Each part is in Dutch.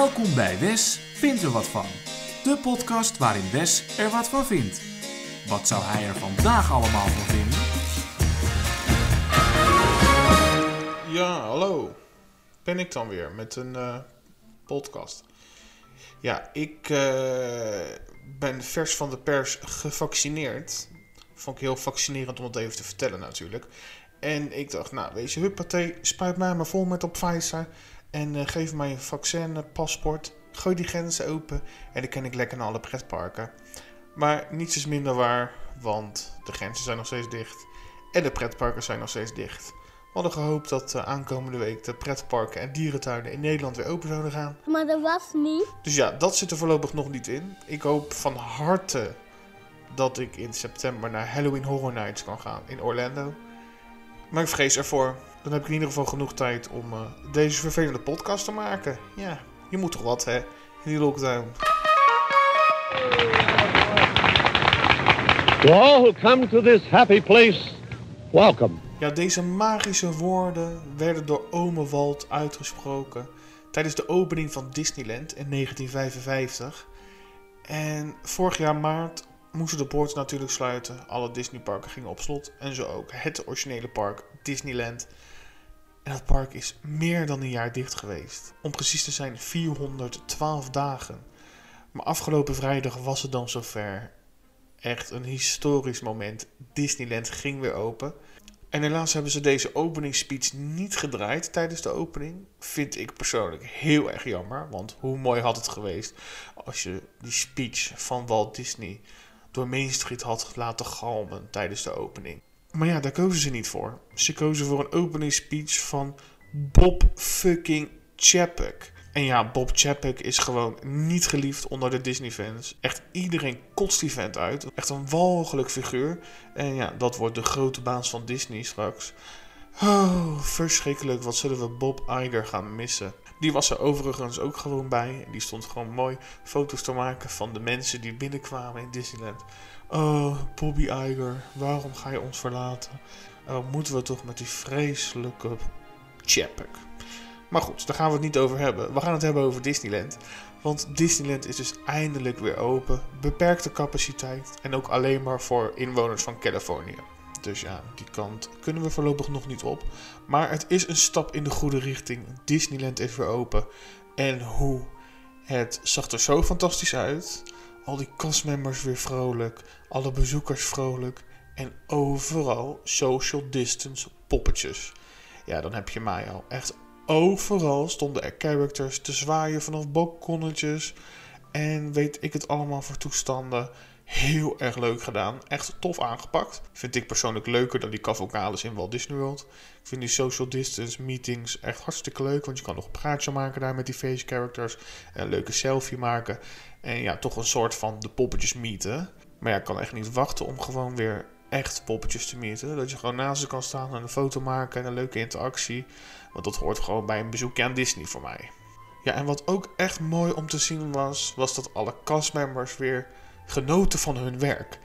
Welkom bij Wes vindt er wat van. De podcast waarin Wes er wat van vindt. Wat zou hij er vandaag allemaal van vinden? Ja, hallo. Ben ik dan weer met een eh, podcast. Ja, ik eh, ben vers van de pers gevaccineerd. Vond ik heel fascinerend om het even te vertellen natuurlijk. En ik dacht, nou weet je, huppatee, spuit mij maar vol met op Pfizer. En eh, geef mij een vaccinpaspoort. Gooi die grenzen open en dan kan ik lekker naar alle pretparken. Maar niets is minder waar, want de grenzen zijn nog steeds dicht. En de pretparken zijn nog steeds dicht. We hadden gehoopt dat uh, aankomende week de pretparken en dierentuinen in Nederland weer open zouden gaan. Maar dat was niet. Dus ja, dat zit er voorlopig nog niet in. Ik hoop van harte dat ik in september naar Halloween Horror Nights kan gaan in Orlando. Maar ik vrees ervoor. Dan heb ik in ieder geval genoeg tijd om uh, deze vervelende podcast te maken. Ja, je moet toch wat hè, in die lockdown. To all who come to this happy place, welcome. Ja, deze magische woorden werden door Ome Walt uitgesproken tijdens de opening van Disneyland in 1955. En vorig jaar maart moesten de poorten natuurlijk sluiten. Alle Disneyparken gingen op slot. En zo ook het originele park Disneyland. En dat park is meer dan een jaar dicht geweest. Om precies te zijn 412 dagen. Maar afgelopen vrijdag was het dan zover. Echt een historisch moment. Disneyland ging weer open. En helaas hebben ze deze openingsspeech niet gedraaid tijdens de opening. Vind ik persoonlijk heel erg jammer. Want hoe mooi had het geweest als je die speech van Walt Disney door Main Street had laten galmen tijdens de opening. Maar ja, daar kozen ze niet voor. Ze kozen voor een opening speech van Bob fucking Chapek. En ja, Bob Chapek is gewoon niet geliefd onder de Disney-fans. Echt iedereen kotst die vent uit. Echt een walgelijk figuur. En ja, dat wordt de grote baas van Disney straks. Oh, verschrikkelijk. Wat zullen we Bob Iger gaan missen. Die was er overigens ook gewoon bij. En die stond gewoon mooi foto's te maken van de mensen die binnenkwamen in Disneyland. Oh, Bobby Iger, waarom ga je ons verlaten? Oh, moeten we toch met die vreselijke Chapek. Maar goed, daar gaan we het niet over hebben. We gaan het hebben over Disneyland. Want Disneyland is dus eindelijk weer open. Beperkte capaciteit. En ook alleen maar voor inwoners van Californië. Dus ja, die kant kunnen we voorlopig nog niet op. Maar het is een stap in de goede richting. Disneyland is weer open. En hoe? Het zag er zo fantastisch uit. Al die castmembers weer vrolijk. Alle bezoekers vrolijk. En overal social distance poppetjes. Ja, dan heb je mij al. Echt overal stonden er characters te zwaaien vanaf balkonnetjes. En weet ik het allemaal voor toestanden. Heel erg leuk gedaan. Echt tof aangepakt. Vind ik persoonlijk leuker dan die cavalcades in Walt Disney World. Ik vind die social distance meetings echt hartstikke leuk. Want je kan nog een praatje maken daar met die face characters. En een leuke selfie maken. En ja, toch een soort van de poppetjes meeten. Maar ja, ik kan echt niet wachten om gewoon weer echt poppetjes te meeten. Dat je gewoon naast ze kan staan en een foto maken en een leuke interactie. Want dat hoort gewoon bij een bezoekje aan Disney voor mij. Ja, en wat ook echt mooi om te zien was, was dat alle castmembers weer genoten van hun werk.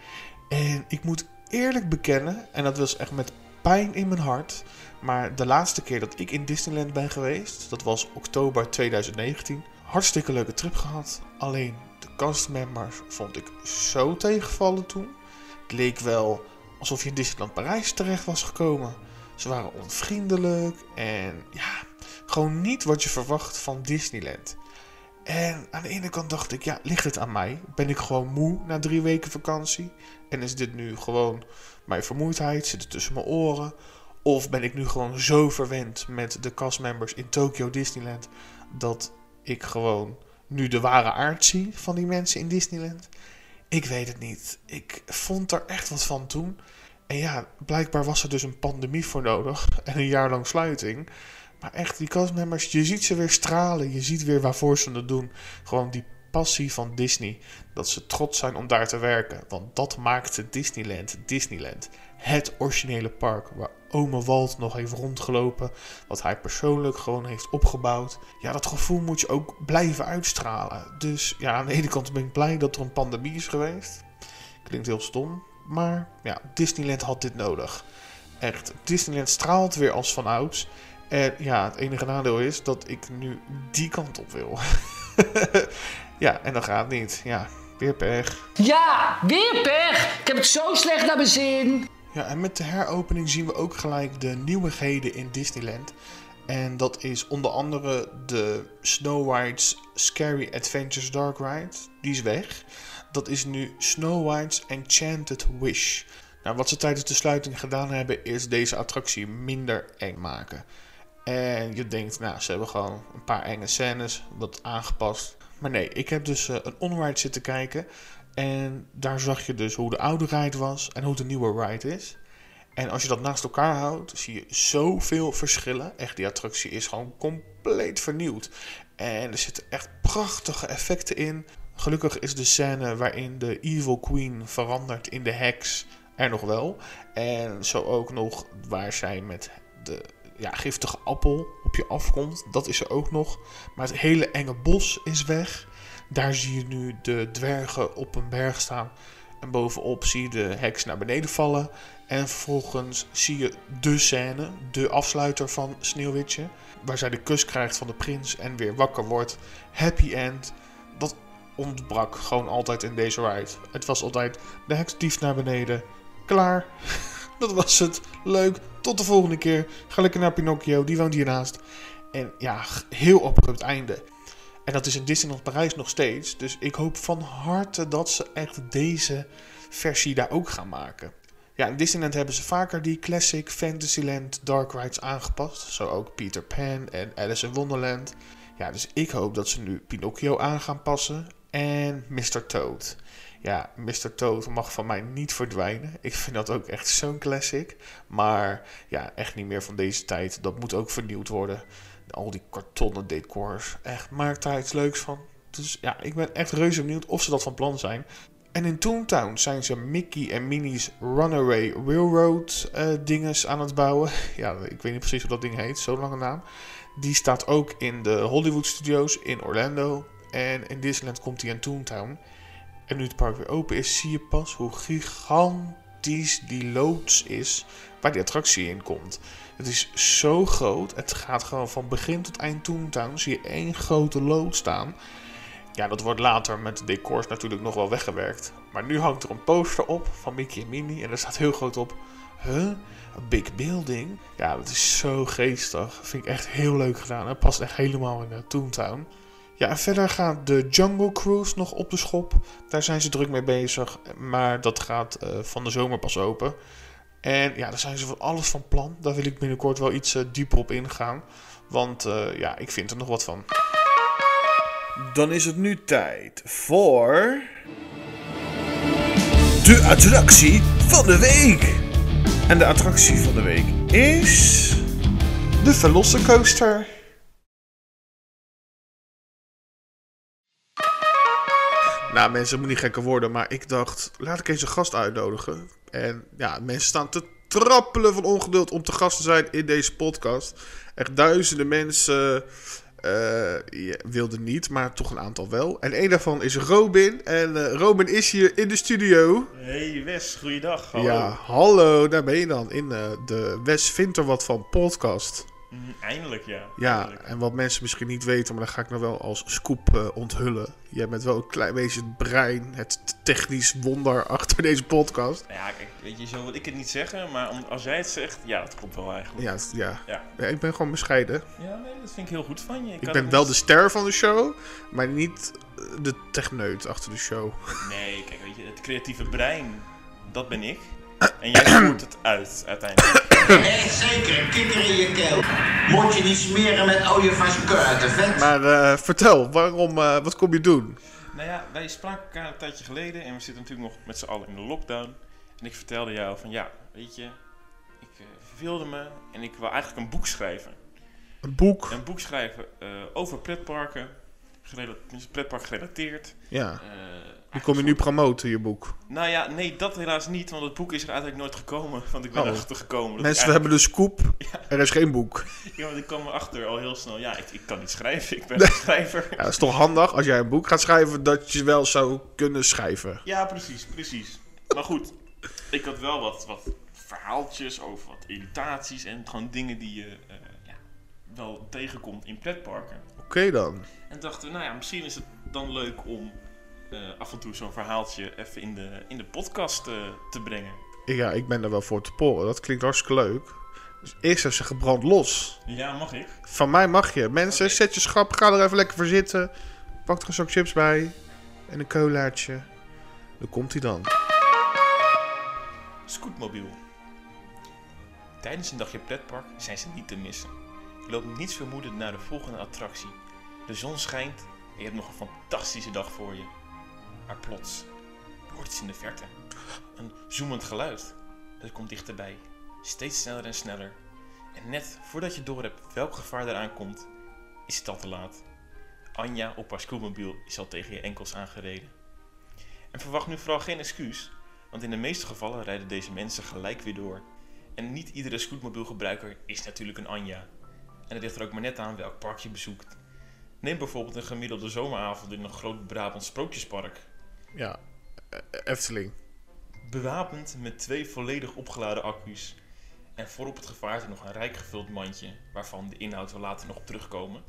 En ik moet eerlijk bekennen, en dat was echt met pijn in mijn hart, maar de laatste keer dat ik in Disneyland ben geweest, dat was oktober 2019. Hartstikke leuke trip gehad. Alleen de castmembers vond ik zo tegenvallen toen. Het leek wel alsof je in Disneyland Parijs terecht was gekomen. Ze waren onvriendelijk en ja, gewoon niet wat je verwacht van Disneyland. En aan de ene kant dacht ik, ja, ligt het aan mij? Ben ik gewoon moe na drie weken vakantie? En is dit nu gewoon mijn vermoeidheid? Zit het tussen mijn oren? Of ben ik nu gewoon zo verwend met de castmembers in Tokyo Disneyland dat ik gewoon nu de ware aard zie van die mensen in Disneyland? Ik weet het niet. Ik vond er echt wat van toen. En ja, blijkbaar was er dus een pandemie voor nodig en een jaar lang sluiting. Maar echt, die castmembers, je ziet ze weer stralen. Je ziet weer waarvoor ze het doen. Gewoon die passie van Disney. Dat ze trots zijn om daar te werken. Want dat maakte Disneyland Disneyland. Het originele park waar ome Walt nog heeft rondgelopen. Wat hij persoonlijk gewoon heeft opgebouwd. Ja, dat gevoel moet je ook blijven uitstralen. Dus ja, aan de ene kant ben ik blij dat er een pandemie is geweest. Klinkt heel stom. Maar ja, Disneyland had dit nodig. Echt, Disneyland straalt weer als van ouds. En ja, het enige nadeel is dat ik nu die kant op wil. ja, en dan gaat niet. Ja, weer pech. Ja, weer pech. Ik heb het zo slecht naar mijn zin. Ja, en met de heropening zien we ook gelijk de nieuwigheden in Disneyland. En dat is onder andere de Snow White's Scary Adventures Dark Ride. Die is weg. Dat is nu Snow White's Enchanted Wish. Nou, wat ze tijdens de sluiting gedaan hebben, is deze attractie minder eng maken. En je denkt, nou, ze hebben gewoon een paar enge scènes, wat aangepast. Maar nee, ik heb dus uh, een onride zitten kijken. En daar zag je dus hoe de oude ride was en hoe de nieuwe ride is. En als je dat naast elkaar houdt, zie je zoveel verschillen. Echt, die attractie is gewoon compleet vernieuwd. En er zitten echt prachtige effecten in. Gelukkig is de scène waarin de Evil Queen verandert in de heks er nog wel. En zo ook nog waar zij met de ja, giftige appel op je afkomt. Dat is er ook nog. Maar het hele enge bos is weg. Daar zie je nu de dwergen op een berg staan. En bovenop zie je de heks naar beneden vallen. En vervolgens zie je de scène, de afsluiter van Sneeuwwitje. Waar zij de kus krijgt van de prins en weer wakker wordt. Happy end. Dat ontbrak gewoon altijd in deze ride. Het was altijd de heks dief naar beneden. Klaar. Dat was het. Leuk. Tot de volgende keer. Ga lekker naar Pinocchio. Die woont hiernaast. En ja, heel abrupt einde. En dat is in Disneyland Parijs nog steeds. Dus ik hoop van harte dat ze echt deze versie daar ook gaan maken. Ja, in Disneyland hebben ze vaker die classic Fantasyland dark rides aangepast. Zo ook Peter Pan en Alice in Wonderland. Ja, dus ik hoop dat ze nu Pinocchio aan gaan passen. En Mr. Toad. Ja, Mr. Toad mag van mij niet verdwijnen. Ik vind dat ook echt zo'n classic. Maar ja, echt niet meer van deze tijd. Dat moet ook vernieuwd worden. Al die kartonnen decors. Echt, maak daar iets leuks van. Dus ja, ik ben echt reuze benieuwd of ze dat van plan zijn. En in Toontown zijn ze Mickey en Minnie's Runaway Railroad uh, dinges aan het bouwen. Ja, ik weet niet precies hoe dat ding heet, zo'n lange naam. Die staat ook in de Hollywood Studios in Orlando. En in Disneyland komt die in Toontown. En nu het park weer open is, zie je pas hoe gigantisch die loods is waar die attractie in komt. Het is zo groot. Het gaat gewoon van begin tot eind Toontown. Zie je één grote loods staan. Ja, dat wordt later met de decors natuurlijk nog wel weggewerkt. Maar nu hangt er een poster op van Mickey en Minnie. En er staat heel groot op. Huh? Een big building? Ja, dat is zo geestig. Vind ik echt heel leuk gedaan. Het past echt helemaal in de Toontown. Ja, verder gaat de Jungle Cruise nog op de schop. Daar zijn ze druk mee bezig. Maar dat gaat uh, van de zomer pas open. En ja, daar zijn ze van alles van plan. Daar wil ik binnenkort wel iets uh, dieper op ingaan. Want uh, ja, ik vind er nog wat van. Dan is het nu tijd voor. De attractie van de week. En de attractie van de week is. De Velocicoaster. Nou, mensen, moet niet gekker worden, maar ik dacht, laat ik eens een gast uitnodigen. En ja, mensen staan te trappelen van ongeduld om te gast te zijn in deze podcast. Echt duizenden mensen uh, wilden niet, maar toch een aantal wel. En een daarvan is Robin. En uh, Robin is hier in de studio. Hey Wes, goeiedag. Hallo. Ja, hallo, daar ben je dan in uh, de Wes vindt er wat van podcast. Mm, eindelijk, ja. Ja, Eindelijk. en wat mensen misschien niet weten, maar dat ga ik nog wel als scoop uh, onthullen. Jij bent wel een klein beetje het brein, het technisch wonder achter deze podcast. Ja, kijk, weet je, zo wil ik het niet zeggen, maar om, als jij het zegt, ja, dat klopt wel eigenlijk. Ja, ja. Ja. ja ik ben gewoon bescheiden. Ja, nee, dat vind ik heel goed van je. Ik, ik ben wel de ster van de show, maar niet de techneut achter de show. Nee, kijk, weet je, het creatieve brein, dat ben ik. En jij voert het uit, uiteindelijk. Nee, zeker. Kikker in je keel. Moet je niet smeren met ooievars kuiten, vet. Maar uh, vertel, waarom, uh, wat kom je doen? Nou ja, wij spraken elkaar een tijdje geleden en we zitten natuurlijk nog met z'n allen in de lockdown. En ik vertelde jou van, ja, weet je, ik uh, verveelde me en ik wil eigenlijk een boek schrijven. Een boek? Een boek schrijven over pretparken, pretpark gerelateerd. Ja. Hoe kom je nu promoten, je boek? Nou ja, nee, dat helaas niet, want het boek is er eigenlijk nooit gekomen. Want ik ben Oh. erachter gekomen. dat Mensen ik hebben de scoop, Ja. er is geen boek. Ja, want ik kwam erachter al heel snel. Ja, ik, ik kan niet schrijven, ik ben een schrijver. Ja, dat is toch handig als jij een boek gaat schrijven, dat je wel zou kunnen schrijven. Ja, precies, precies. Maar goed, ik had wel wat, wat verhaaltjes over wat irritaties en gewoon dingen die je, eh, ja, wel tegenkomt in pretparken. Oké dan. En dachten we, nou ja, misschien is het dan leuk om eh, af en toe zo'n verhaaltje even in de, in de podcast eh, te brengen. Ja, ik ben er wel voor te poren. Dat klinkt hartstikke leuk. Dus eerst zou ik zeggen, brand los. Ja, mag ik? Van mij mag je. Mensen, zet je schap, ga er even lekker voor zitten. Pak er een zak chips bij. En een colaatje. Dan komt hij dan. Scootmobiel. Tijdens een dagje pretpark zijn ze niet te missen. Loopt niets vermoedend naar de volgende attractie. De zon schijnt en je hebt nog een fantastische dag voor je. Maar plots, hoort iets in de verte. Een zoemend geluid. Het komt dichterbij. Steeds sneller en sneller. En net voordat je door hebt welk gevaar eraan komt, is het al te laat. Anja op haar scootmobiel is al tegen je enkels aangereden. En verwacht nu vooral geen excuus, want in de meeste gevallen rijden deze mensen gelijk weer door. En niet iedere scootmobielgebruiker is natuurlijk een Anja. En het ligt er ook maar net aan welk park je bezoekt. Neem bijvoorbeeld een gemiddelde zomeravond in een groot Brabants sprookjespark. Ja, eh, Efteling. Bewapend met twee volledig opgeladen accu's. En voorop het gevaarte nog een rijk gevuld mandje, waarvan de inhoud we later nog op terugkomen,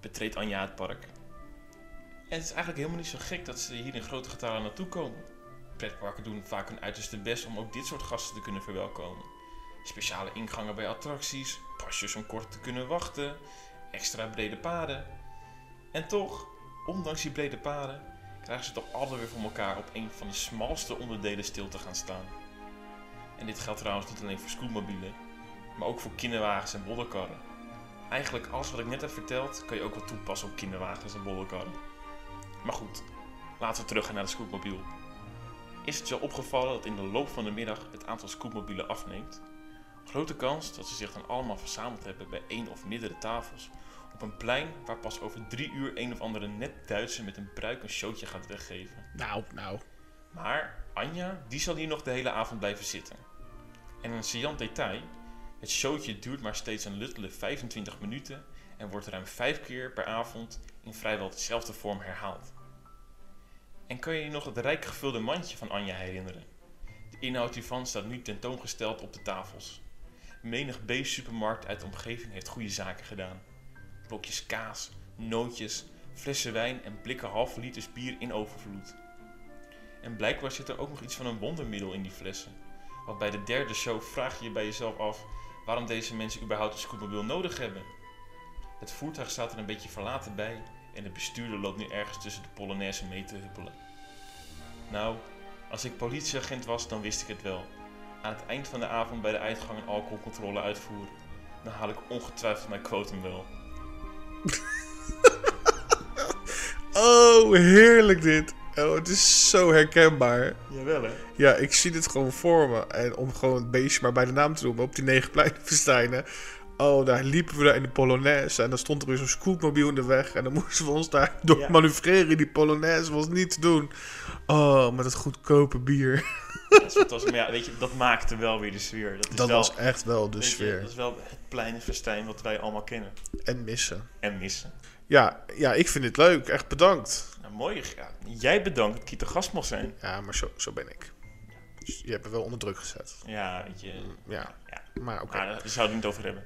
betreedt Anja het park. En het is eigenlijk helemaal niet zo gek dat ze hier in grote getalen naartoe komen. Pretparken doen vaak hun uiterste best om ook dit soort gasten te kunnen verwelkomen. Speciale ingangen bij attracties, pasjes om kort te kunnen wachten, extra brede paden. En toch, ondanks die brede paden, krijgen ze toch altijd weer voor elkaar op een van de smalste onderdelen stil te gaan staan. En dit geldt trouwens niet alleen voor scootmobielen, maar ook voor kinderwagens en bollenkarren. Eigenlijk alles wat ik net heb verteld, kan je ook wel toepassen op kinderwagens en bollenkarren. Maar goed, laten we terug gaan naar de scootmobiel. Is het je al opgevallen dat in de loop van de middag het aantal scootmobielen afneemt? Grote kans dat ze zich dan allemaal verzameld hebben bij één of meerdere tafels. Op een plein waar pas over drie uur een of andere net Duitser met een pruik een showtje gaat weggeven. Nou, nou. Maar Anja, die zal hier nog de hele avond blijven zitten. En een saillant detail, het showtje duurt maar steeds een luttele 25 minuten en wordt ruim 5 keer per avond in vrijwel dezelfde vorm herhaald. En kan je je nog het rijk gevulde mandje van Anja herinneren? De inhoud hiervan staat nu tentoongesteld op de tafels. Menig B-supermarkt uit de omgeving heeft goede zaken gedaan. Blokjes kaas, nootjes, flessen wijn en blikken halve liters bier in overvloed. En blijkbaar zit er ook nog iets van een wondermiddel in die flessen. Want bij de derde show vraag je je bij jezelf af waarom deze mensen überhaupt een scootmobiel nodig hebben. Het voertuig staat er een beetje verlaten bij en de bestuurder loopt nu ergens tussen de Polonaise mee te huppelen. Nou, als ik politieagent was, dan wist ik het wel. Aan het eind van de avond bij de uitgang een alcoholcontrole uitvoeren. Dan haal ik ongetwijfeld mijn quotum wel. Oh, heerlijk dit. Oh, het is zo herkenbaar. Jawel hè? Ja, ik zie dit gewoon voor me. En om gewoon het beestje maar bij de naam te noemen, op die negen pleinenfestijnen. Oh, daar liepen we daar in de Polonaise. En dan stond er weer zo'n scootmobiel in de weg. En dan moesten we ons daar door Ja. manoeuvreren. Die Polonaise was niet te doen. Oh, met het goedkope bier. Dat, fantastisch. maar ja, weet je, dat maakte wel weer de sfeer. Dat, is Dat wel, was echt wel de je, sfeer. dat is wel het pleinenfestijn wat wij allemaal kennen En missen. en missen. Ja, ja, ik vind dit leuk. Echt bedankt. Nou, mooi. Ja, jij bedankt dat ik hier te gast mocht zijn. Ja, maar zo, zo ben ik. Dus je hebt me wel onder druk gezet. Ja, weet je. Ja, Ja. maar oké. Maar daar zouden we het niet over hebben.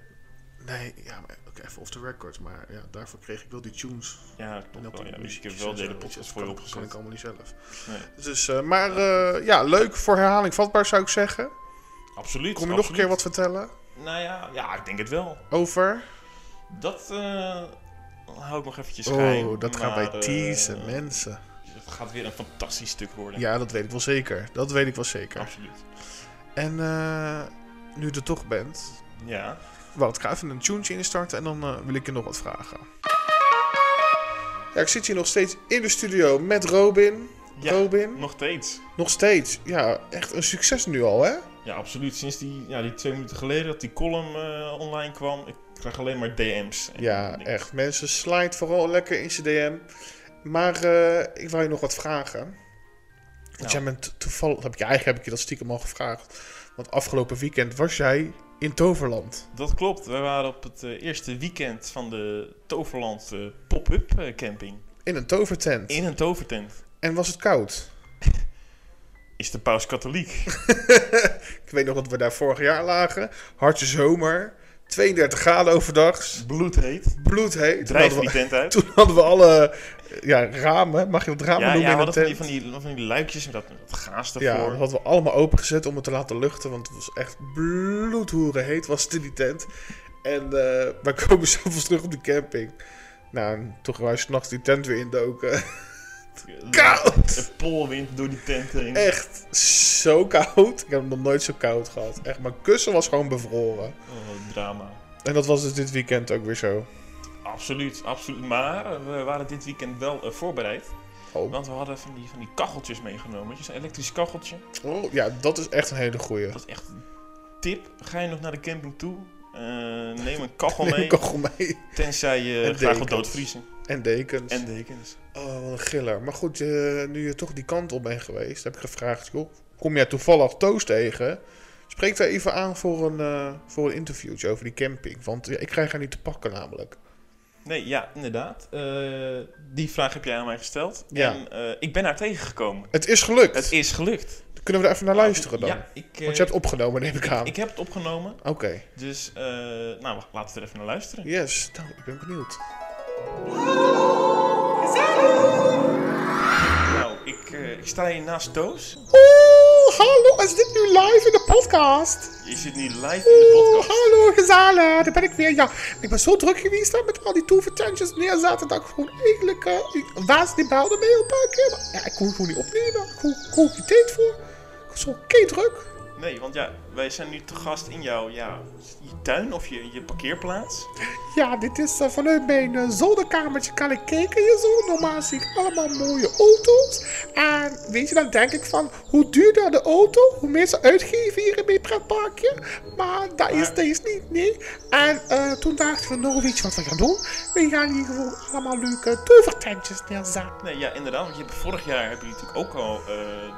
Nee, ja, maar oké, even off the record. Maar ja, daarvoor kreeg ik wel die tunes. Ja, klopt dat wel. Ja. Dus ik heb wel de hele je, dat voor je kan, ik allemaal niet zelf. Nee. Dus, eh, maar eh, ja, leuk voor herhaling vatbaar zou ik zeggen. Absoluut. Kom je nog een keer wat vertellen Nou ja, ja, ik denk het wel. over? Dat eh hou ik nog eventjes geheim. Oh, dat gaan wij teasen, mensen. Het gaat weer een fantastisch stuk worden. Ja, dat weet ik wel zeker. Dat weet ik wel zeker. Absoluut. En eh, nu je er toch bent, Ja. Wacht, ik ga even een tuentje instarten en dan eh, wil ik je nog wat vragen. Ja, ik zit hier nog steeds in de studio met Robin. Ja, Robin, Nog steeds. nog steeds. Ja, echt een succes nu al, hè? Ja, absoluut. Sinds die, ja, die twee minuten geleden dat die column eh, online kwam, ik krijg alleen maar DM's. Ja, ik- echt. Mensen, slide vooral lekker in zijn DM. Maar eh, ik wil je nog wat vragen. Want Nou. jij bent toevallig, heb je eigenlijk heb ik je dat stiekem al gevraagd. Want afgelopen weekend was jij in Toverland. Dat klopt. We waren op het eh, eerste weekend van de Toverland eh, pop-up eh, camping. In een tovertent. In een tovertent. En was het koud? Is de paus katholiek? Ik weet nog dat we daar vorig jaar lagen. Hartje zomer. 32 graden overdag. Bloedheet. Bloedheet. Toen Drijf die tent uit. toen hadden we alle ja, ramen, mag je het ramen Ja, noemen ja in die, tent? van, die, van die luikjes met dat, dat gaas Ja, ervoor. dat hadden we allemaal opengezet om het te laten luchten, want het was echt bloedhoeren heet was het in die tent. En eh, wij komen s'avonds terug op de camping. Nou, en toen gaan wij s'nachts die tent weer indoken. koud! Een polwind door die tent heen. Echt zo koud. Ik heb het nog nooit zo koud gehad. Echt, mijn kussen was gewoon bevroren. Oh, drama. En dat was dus dit weekend ook weer zo. Absoluut, absoluut. Maar eh, we waren dit weekend wel eh, voorbereid. Oh. Want we hadden van die, van die kacheltjes meegenomen. Is een elektrisch kacheltje. oh, ja, dat is echt een hele goeie. Dat is echt een tip. Ga je nog naar de camping toe? eh, neem een kachel Neem mee. een kachel mee. Tenzij je En graag wil doodvriezen. En dekens. En dekens. Oh, wat een giller. Maar goed, nu je toch die kant op bent geweest, heb ik gevraagd, joh, kom jij toevallig Toos tegen? Spreek daar even aan voor een, voor een interviewtje over die camping. Want ja, ik krijg haar niet te pakken namelijk. Nee, ja, inderdaad. Eh, die vraag heb jij aan mij gesteld. Ja. En eh, ik ben haar tegengekomen. Het is gelukt. Het is gelukt. Kunnen we er even naar luisteren dan? Ja, ik, eh, Want je hebt opgenomen, neem ik aan. ik heb het opgenomen. Oké. Dus, eh, nou, wacht, laten we er even naar luisteren. Yes. Nou, ik ben benieuwd. Nou, ik, eh, ik sta hier naast Toos. Hallo. Is dit nu live in de podcast? Je zit nu live in de podcast. hallo, gezellig. Daar ben ik weer. Ja, ik ben zo druk geweest hè, met al die toevertentjes neerzetten dat ik gewoon eigenlijk... ik, Waas die belde mee een paar keer. Maar ja, ik kon gewoon niet opnemen. Ik kon, ik kon geen tijd voor. Ik was zo kei druk. Nee, want ja, wij zijn nu te gast in jouw ja, je tuin of je, je parkeerplaats. Ja, dit is eh, vanuit mijn eh, zolderkamertje kan ik kijken hier zo. Normaal zie ik allemaal mooie auto's. En weet je, dan denk ik van, hoe duurder de auto, hoe meer ze uitgeven hier in mijn pretparkje. Maar dat is deze niet, nee. En eh, toen dachten we, nou weet je wat we gaan doen? We gaan hier gewoon allemaal leuke tovertentjes neerzetten. Nee, ja, inderdaad. Want je hebt, vorig jaar heb je natuurlijk ook al eh,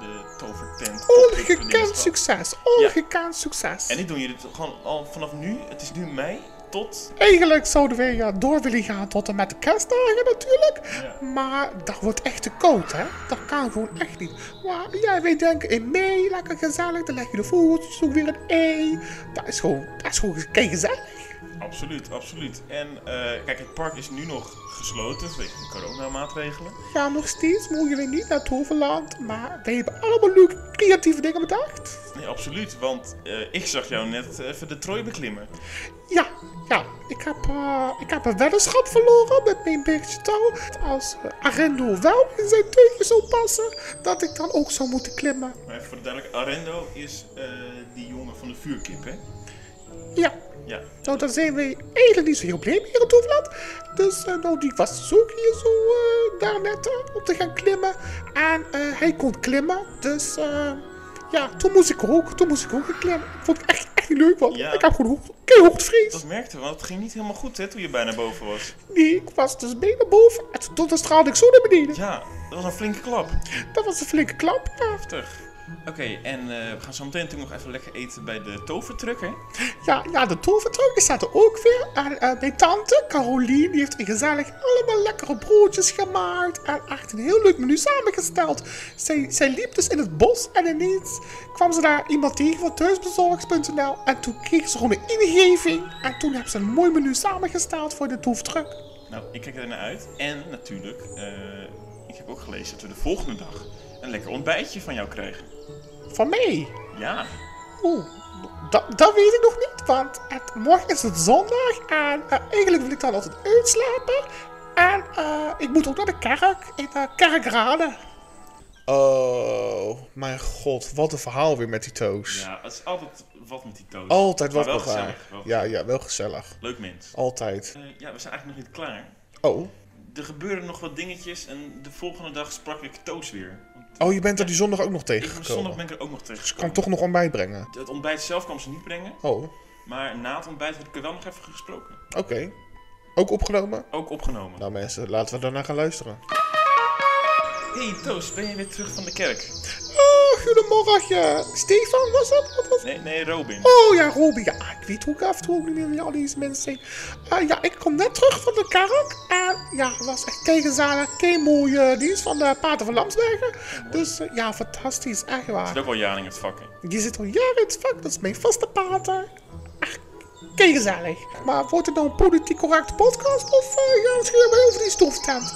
de tovertent. Ongekend gehad. succes, ongekend succes. En nu doen jullie het gewoon al vanaf nu. Het is nu mei tot... Eigenlijk zouden wij ja, door willen gaan tot en met de kerstdagen natuurlijk. Ja. Maar dat wordt echt te koud, hè? Dat kan gewoon echt niet. Maar ja, wij denken in mei, lekker gezellig. Dan leg je de vogeltjes ook weer een ei. Dat is gewoon, dat is gewoon kei gezellig. Absoluut, absoluut. En eh, kijk, het park is nu nog gesloten vanwege de coronamaatregelen. Ja, nog steeds mogen we niet naar Toverland. Maar wij hebben allemaal leuke creatieve dingen bedacht. Nee, absoluut. Want eh, ik zag jou net even de trooi beklimmen. Ja, ja. Ik heb, eh, ik heb een weddenschap verloren met mijn beetje touw. Als Arendo wel in zijn teugje zou passen, dat ik dan ook zou moeten klimmen. Maar even voor de duidelijkheid, Arendo is die jongen van de vuurkip, hè? Ja, Ja. nou daar zijn we eigenlijk niet zo heel blij mee hier in Toverland. Dus eh, nou, die was dus ook hier zo eh, daar net eh, om te gaan klimmen. En hij kon klimmen, dus ja, toen moest ik ook, toen moest ik ook gaan klimmen. Ik vond het echt, echt niet leuk, want Ja. ik heb gewoon hoog, keihogvrees. Dat merkte want het ging niet helemaal goed, hè, toen je bijna boven was. Nee, ik was dus bijna boven en toen toen straalde ik zo naar beneden. Ja, dat was een flinke klap. Dat was een flinke klap. Ja, Heftig. Oké, en eh, we gaan zo meteen natuurlijk nog even lekker eten bij de tovertruck, hè? ja, ja de tovertruck staat er ook weer. En eh, mijn tante, Caroline, die heeft een gezellig allemaal lekkere broodjes gemaakt. En echt een heel leuk menu samengesteld. Zij, zij liep dus in het bos en ineens kwam ze daar iemand tegen van thuisbezorgd.nl. En toen kreeg ze gewoon een ingeving. En toen hebben ze een mooi menu samengesteld voor de tovertruck. Nou, ik kijk er naar uit. En natuurlijk, eh, ik heb ook gelezen dat we de volgende dag een lekker ontbijtje van jou krijgen. Van mij. Ja, Oeh, dat, dat weet ik nog niet, want het, morgen is het zondag en eh, eigenlijk wil ik dan altijd uitslapen. En eh, ik moet ook naar de kerk in uh, Kerkrade. Oh, mijn god, wat een verhaal weer met die toos. ja, het is altijd wat met die toast. Altijd Maar wat wel gevaar. gezellig. wel Ja, ja, wel gezellig. Leuk mens. Altijd. Eh, ja, we zijn eigenlijk nog niet klaar. Oh. Er gebeuren nog wat dingetjes en de volgende dag sprak ik Toos weer. Oh, je bent er die zondag ook nog ik, zondag tegengekomen. ben ik er ook nog tegen. Dus ik kan toch nog ontbijt brengen. Het ontbijt zelf kwam ze niet brengen, Oh, maar na het ontbijt heb ik er wel nog even gesproken. oké. Ook opgenomen? Ook opgenomen. Nou mensen, laten we daarna gaan luisteren. Hey Toos, ben je weer terug van de kerk? Goedemorgen. Stefan was het? Wat was het? Nee, nee, Robin. Oh ja, Robin. Ja, ik weet ook af en toe ook niet meer wie al deze mensen zijn. Ah, ja, ik kom net terug van de kerk. En ja, het was echt kei gezellig, kei mooie dienst van de Pater van Lamsbergen. Dus eh, ja, fantastisch, echt waar. zit ook wel jaren in het vak, hè? Die zit al jaren in het vak, dat is mijn vaste pater. Echt gezellig. Maar wordt het nou een politiek correcte podcast of eh, gaan we misschien weer over die stoftent?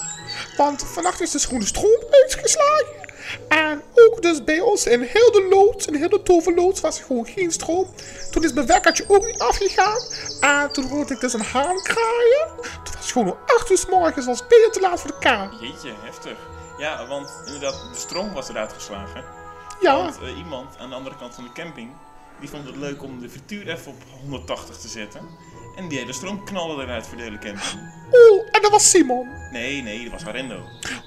Want vannacht is de schone stroom uitgeslagen. En ook dus bij ons in heel de loods, in heel de toverloods, was er gewoon geen stroom. Toen is mijn wekkertje ook niet afgegaan. En toen hoorde ik dus een haan kraaien. Toen was het gewoon om 8 uur s morgens, was veel te laat voor de kaan. Jeetje, heftig. Ja, want inderdaad, de stroom was eruit geslagen. Ja, Want eh, iemand aan de andere kant van de camping, die vond het leuk om de frituur even op 180 te zetten. En die hele stroom knalde eruit voor de hele camping. oh, en dat was Simon. Nee, nee, dat was Arendo.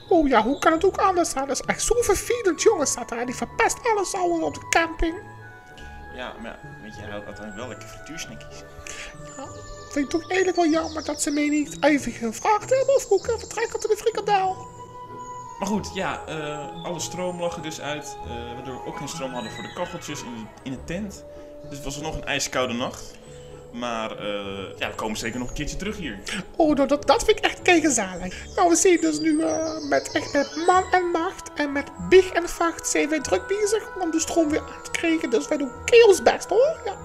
Oh ja, hoe kan het ook anders zijn? Dat is echt zo vervelend, jongens, staat daar. Die verpest alles al op de camping. Ja, maar weet je, hij had uiteindelijk wel lekker frituursnikkies. Ja, vind ik toch eigenlijk wel jammer dat ze mij niet even gevraagd hebben of ik even trekken tot de frikandel. Maar goed, ja, eh, alle stroom lag er dus uit. eh, waardoor we ook geen stroom hadden voor de kacheltjes in in de tent. Dus het was nog een ijskoude nacht. Maar eh, ja, we komen zeker nog een keertje terug hier. Oh, nou, dat, dat vind ik echt keigezellig. Nou, we zijn dus nu eh, met, echt met man en macht en met big en vacht zijn wij druk bezig om de stroom weer aan te krijgen. Dus wij doen ons best hoor. Ja,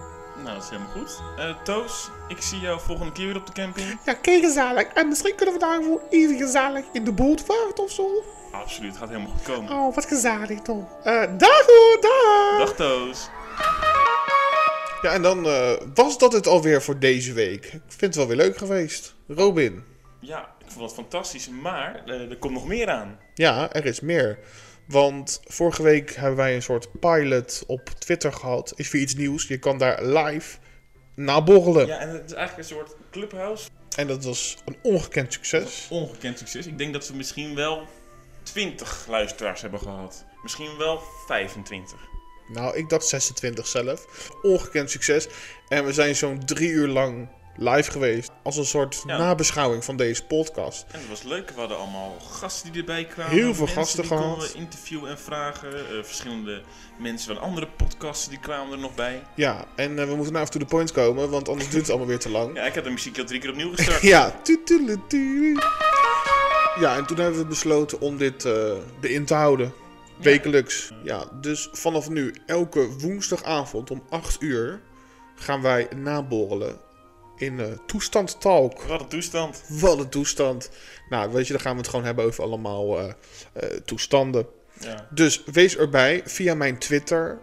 Nou, dat is helemaal goed. Eh, Toos, ik zie jou volgende keer weer op de camping. ja keigezellig. En misschien kunnen we daar gewoon even gezellig in de boot vaart of zo. Absoluut, gaat helemaal goed komen. Oh, wat gezellig toch. Dag hoor, dag. Dag Toos. Ja, en dan eh, was dat het alweer voor deze week. Ik vind het wel weer leuk geweest. Robin. Ja, ik vond het fantastisch, maar eh, er komt nog meer aan. Ja, er is meer. Want vorige week hebben wij een soort pilot op Twitter gehad. Is weer iets nieuws. Je kan daar live naborrelen. Ja, en het is eigenlijk een soort clubhouse. En dat was een ongekend succes. Ongekend succes. Ik denk dat we misschien wel 20 luisteraars hebben gehad. Misschien wel 25. Nou, ik dacht 26 zelf. Ongekend succes. En we zijn zo'n drie uur lang live geweest. Als een soort Ja. nabeschouwing van deze podcast. En het was leuk. We hadden allemaal gasten die erbij kwamen. Heel veel gasten die konden gehad. we interviewen en vragen. Eh, verschillende mensen van andere podcasts die kwamen er nog bij. Ja, en eh, we moeten nou even to the point komen, want anders duurt het allemaal weer te lang. Ja, ik heb de muziek al drie keer opnieuw gestart. Ja. Ja, en toen hebben we besloten om dit eh erin te houden. Wekelijks. Ja, dus vanaf nu, elke woensdagavond om 8 uur, gaan wij naborrelen in eh Toestand Talk. Wat een toestand. Wat een toestand. Nou, weet je, dan gaan we het gewoon hebben over allemaal eh, eh, toestanden. Ja. Dus wees erbij via mijn Twitter,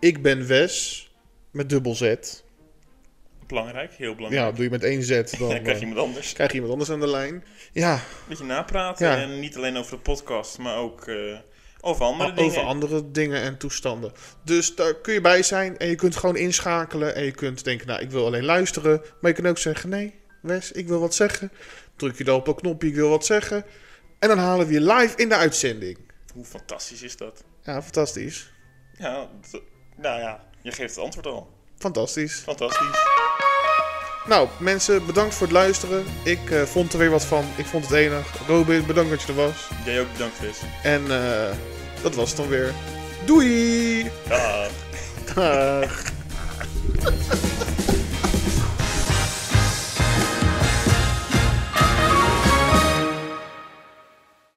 ik ben Wes, met dubbel Z. Belangrijk, heel belangrijk. Ja, doe je met één Z, dan Dan krijg je iemand anders. krijg je iemand anders aan de lijn. Ja, Een beetje napraten. Ja. En niet alleen over de podcast, maar ook over andere dingen. over andere dingen en toestanden. Dus daar kun je bij zijn en je kunt gewoon inschakelen. En je kunt denken, nou, ik wil alleen luisteren. Maar je kunt ook zeggen, nee, Wes, ik wil wat zeggen. Druk je dan op een knopje, ik wil wat zeggen. En dan halen we je live in de uitzending. Hoe fantastisch is dat? Ja, fantastisch. Ja, nou ja, je geeft het antwoord al. Fantastisch. Fantastisch. Nou, mensen, bedankt voor het luisteren. Ik eh, vond er weer wat van. Ik vond het enig. Robin, bedankt dat je er was. Jij ook bedankt, Wes. En eh, dat was het dan weer. Doei! Dag. Dag.